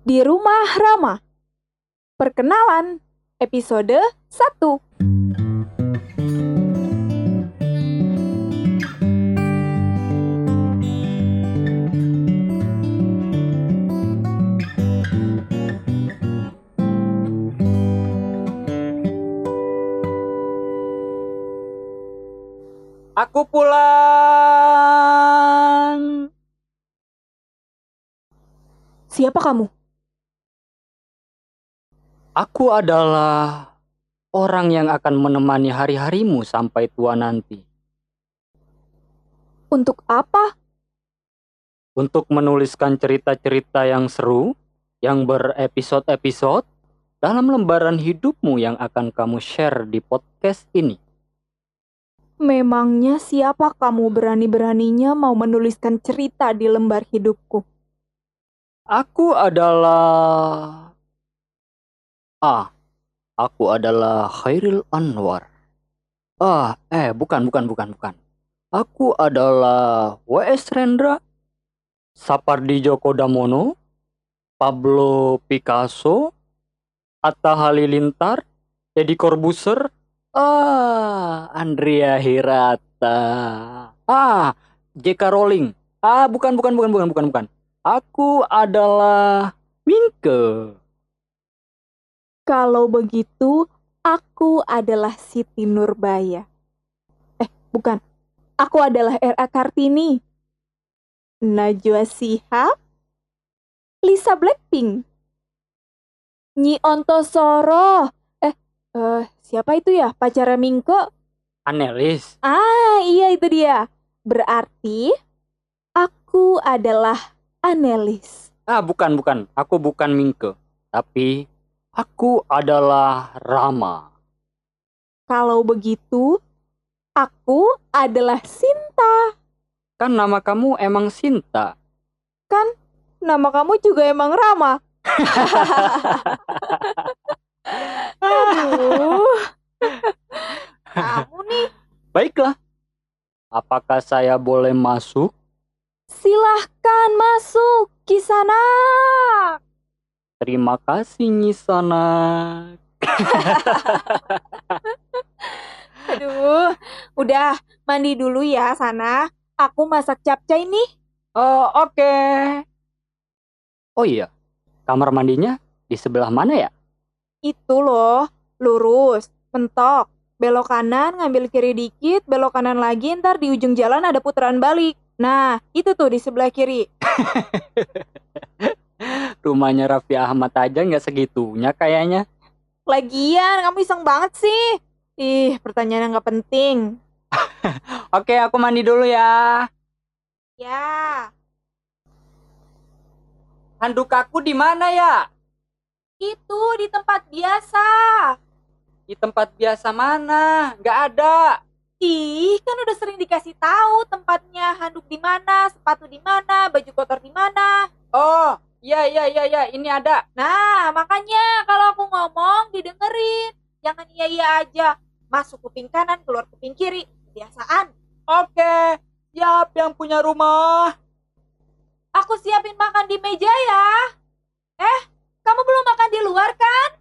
Di Rumah Rama. Perkenalan, episode 1. Aku pulang. Siapa kamu? Aku adalah orang yang akan menemani hari-harimu sampai tua nanti. Untuk apa? Untuk menuliskan cerita-cerita yang seru, yang berepisode-episode, dalam lembaran hidupmu yang akan kamu share di podcast ini. Memangnya siapa kamu berani-beraninya mau menuliskan cerita di lembar hidupku? Aku adalah... Ah, aku adalah Khairil Anwar. Ah, eh, bukan, bukan, bukan, bukan. Aku adalah W.S. Rendra, Sapardi Djoko Damono, Pablo Picasso, Atta Halilintar, Deddy Corbuzier, ah, Andrea Hirata, ah, J.K. Rowling. Ah, bukan, bukan, bukan, bukan, bukan, bukan. Aku adalah Mingke. Kalau begitu, aku adalah Siti Nurbaya. Eh, bukan. Aku adalah R.A. Kartini. Najwa Shihab. Lisa Blackpink. Nyi Ontosoro. Eh, eh, siapa itu ya? Pacara Mingke? Anelis. Ah, iya itu dia. Berarti aku adalah Anelis. Ah, bukan, bukan. Aku bukan Mingke. Tapi aku adalah Rama. Kalau begitu, aku adalah Sinta. Kan nama kamu emang Sinta. Nama kamu juga emang Rama. Aduh. Kamu nih, Baiklah. Apakah saya boleh masuk? silahkan masuk Kisana. Terima kasih Nyisana. Aduh, udah mandi dulu ya sana. Aku masak capcay nih. Oh, oke. Oh iya, kamar mandinya di sebelah mana ya? Itu loh, lurus, mentok, belok kanan, ngambil kiri dikit, belok kanan lagi, ntar di ujung jalan ada putaran balik. Nah, itu tuh di sebelah kiri. Rumahnya Raffi Ahmad aja nggak segitunya kayaknya. Lagian, kamu iseng banget sih. Ih, pertanyaan yang nggak penting. Oke, aku mandi dulu ya. Ya, Handuk aku di mana ya? itu di tempat biasa. Di tempat biasa mana? Nggak ada. Ih, kan udah sering dikasih tahu tempatnya, handuk di mana, sepatu di mana, baju kotor di mana. Oh, iya iya iya iya, ini ada. Nah, makanya kalau aku ngomong didengerin. Jangan iya-iya aja. Masuk kuping kanan, keluar kuping kiri. Kebiasaan. Oke, siap yang punya rumah. Aku siapin makan di meja ya. Eh, kamu belum makan di luar kan?